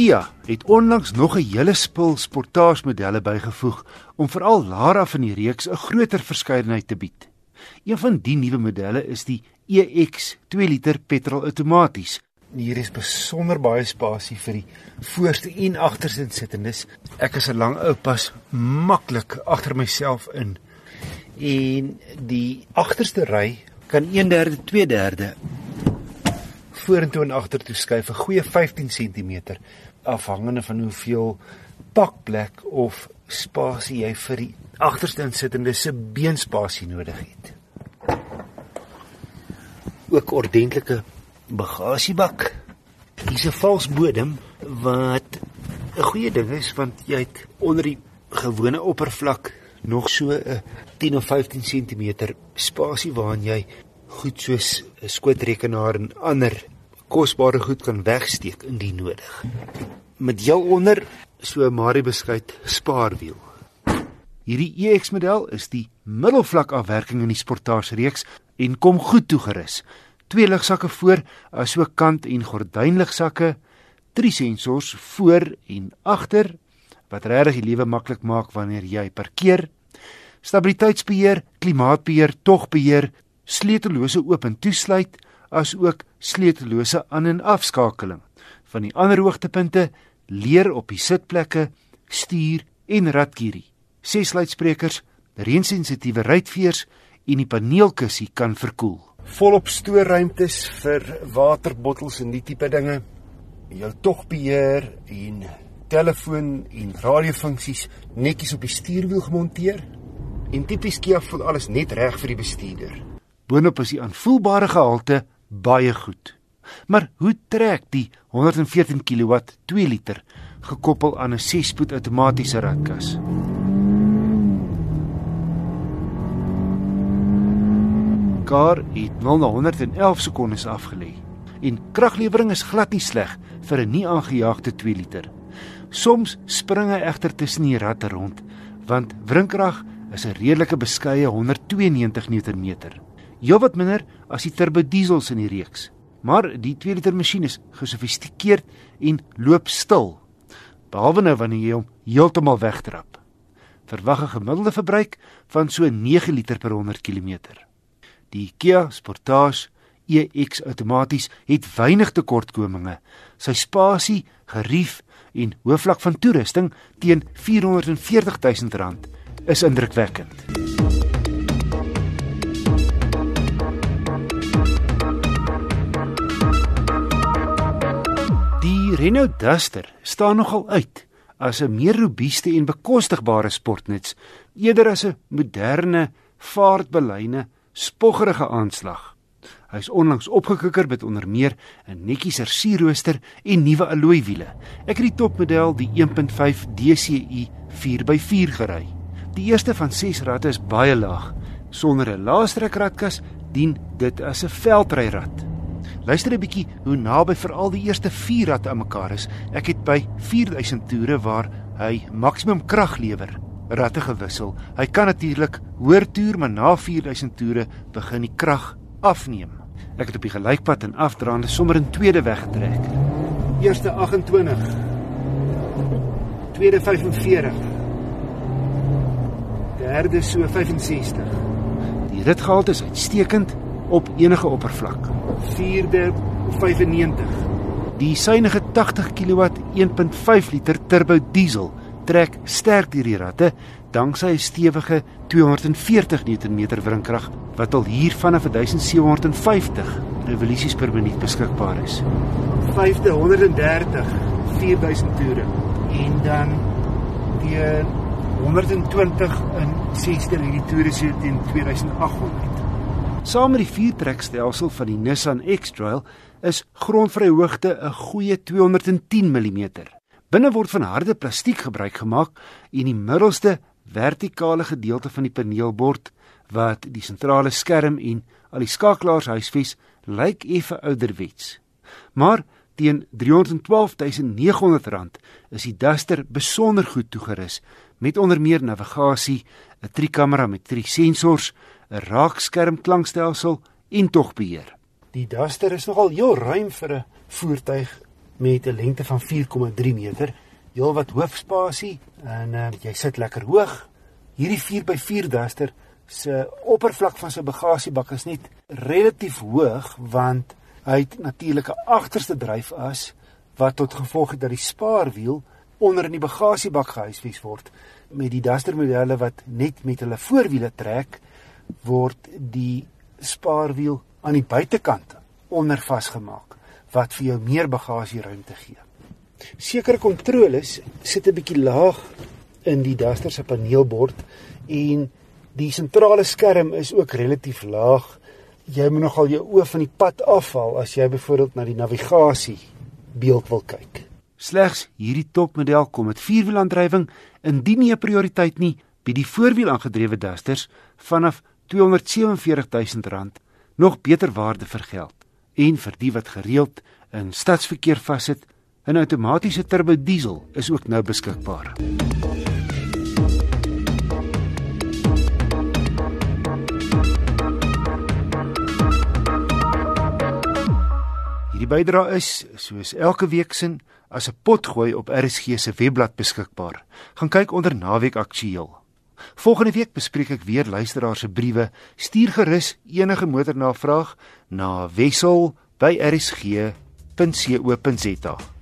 Kia het onlangs nog 'n hele spul sportaagemodelle bygevoeg om veral Lara van die reeks 'n groter verskeidenheid te bied. Een van die nuwe modelle is die EX 2 liter petrol outomaties. Hier is besonder baie spasie vir die voorste en agterste sittendes. Ek is 'n lang ou pas maklik agter myself in. En die agterste ry kan 1/3 2/3 vorentoe en agtertoe skuif 'n goeie 15 cm afhangende van hoeveel pakplek of spasie jy vir die agterste insittende se beenspasie nodig het. Ook ordentlike bagasiebak. Hier's 'n vals bodem wat 'n goeie ding is want jy het onder die gewone oppervlak nog so 'n 10 of 15 cm spasie waarin jy goed soos 'n skootrekenaar en ander kosbare goed kan wegsteek indien nodig. Met jou onder so Marie beskuit spaarwiel. Hierdie EX model is die middelvlak afwerking in die Sportage reeks en kom goed toegerus. Twee ligsakke voor, asook kant en gordynligsakke, drie sensors voor en agter wat regtig die lewe maklik maak wanneer jy parkeer. Stabiliteitsbeheer, klimaatbeheer, togbeheer, sleutellose oop en toesluit, asook sleutellose aan- en afskakeling. Van die ander hoogtepunte leer op die sitplekke, stuur en ratkierie. Ses luidsprekers, reensensitiewe ruitveers en die paneelkussie kan verkoel. Volop stoorruimtes vir waterbottels en die tipe dinge. Jou togbeheer en telefoon en radiofunksies netjies op die stuurwiel gemonteer. En tipies Kia voel alles net reg vir die bestuurder. Boonop is die aanvoelbare gehalte baie goed. Maar hoe trek die 114 kW 2 liter gekoppel aan 'n 6-spoed outomatiese ratkas? Kar het 0 na 111 sekondes afgelê en kraglewering is glad nie sleg vir 'n nie aangejaagde 2 liter. Soms spring hy egter tussen die ratte rond want wrinkrag is 'n redelike beskeie 192 Nm heelwat minder as die turbo diesels in die reeks. Maar die 2 liter masjien is gesofistikeerd en loop stil. Behalwe nou wanneer jy hom heeltemal wegtrap. Verwag 'n gemiddelde verbruik van so 9 liter per 100 km. Die Kia Sportage EX outomaties het weinig tekortkominge. Sy spasie, gerief en hoë vlak van toerusting teen R440 000 is indrukwekkend. Renault Duster staan nogal uit as 'n meer robuuste en bekostigbare sportnuts eerder as 'n moderne, vaartbelyne, spoggerige aanslag. Hy's onlangs opgekikker met onder meer 'n netjie sersierrooster en nuwe alloy wiele. Ek het die topmodel, die 1.5 DCi 4x4 gery. Die eerste van 6 ratte is baie laag. Sonder 'n laastrek-ratkas dien dit as 'n veldryrad. Luister 'n bietjie hoe naby veral die eerste 4 ratte aan mekaar is. Ek het by 4000 toere waar hy maksimum krag lewer, ratte gewissel. Hy kan natuurlik hoër toer, maar na 4000 toere begin die krag afneem. Ek het op die gelykpad en afdraande sommer in tweede weggetrek. Eerste 28. Tweede 45. Derde so 65. Die ritgehalte is uitstekend op enige oppervlak. 4de 95. Die suiwige 80 kW 1.5 liter turbo diesel trek sterk deur die ratte danksy 'n stewige 240 Nm wrinkrag wat al hier vanaf 1750 revolusies per minuut beskikbaar is. 5de 130 4000 toere en dan die 120 in 6de hierdie toere so teen 2800. Saam met die viertrekstelsel van die Nissan X-Trail is grondvryhoogte 'n goeie 210 mm. Binne word van harde plastiek gebruik gemaak en die middelste vertikale gedeelte van die paneelbord wat die sentrale skerm en al die skakelaars huisves lyk effe ouderwets. Maar teen R312900 is die Duster besonder goed toegerus met onder meer navigasie, 'n driekamera met drie sensors, 'n raakskerm klankstelsel en togbeheer. Die Duster is nogal heel ruim vir 'n voertuig met 'n lengte van 4,3 meter. Heel wat hoofspasie en uh, jy sit lekker hoog. Hierdie 4x4 Duster se oppervlak van sy bagasiebak is net relatief hoog want hy het natuurlik 'n agterste dryfas wat tot gevolg het dat die spaarwiel onder in die bagasiebak gehuisves word met die Duster modelle wat net met hulle voorwiele trek word die spaarwiel aan die buitekant onder vasgemaak wat vir jou meer bagasieruimte gee. Sekere kontroles sit 'n bietjie laag in die Duster se paneelbord en die sentrale skerm is ook relatief laag. Jy moet nogal jou oë van die pad afhaal as jy byvoorbeeld na die navigasie beeld wil kyk. Slegs hierdie topmodel kom met vierwielaandrywing. Indien nie 'n prioriteit nie, bied die voorwiel aangedrewe Dusters vanaf R247 000 nog beter waarde vir geld. En vir die wat gereeld in stadsverkeer vassit, 'n outomatiese turbo diesel is ook nou beskikbaar. Hierdie bydra is soos elke week sin as 'n potgooi op RSG se webblad beskikbaar. Gaan kyk onder naweek aktueel. Volgende week bespreek ek weer luisteraars se briewe. Stuur gerus enige motornavraag na wissel@rsg.co.za.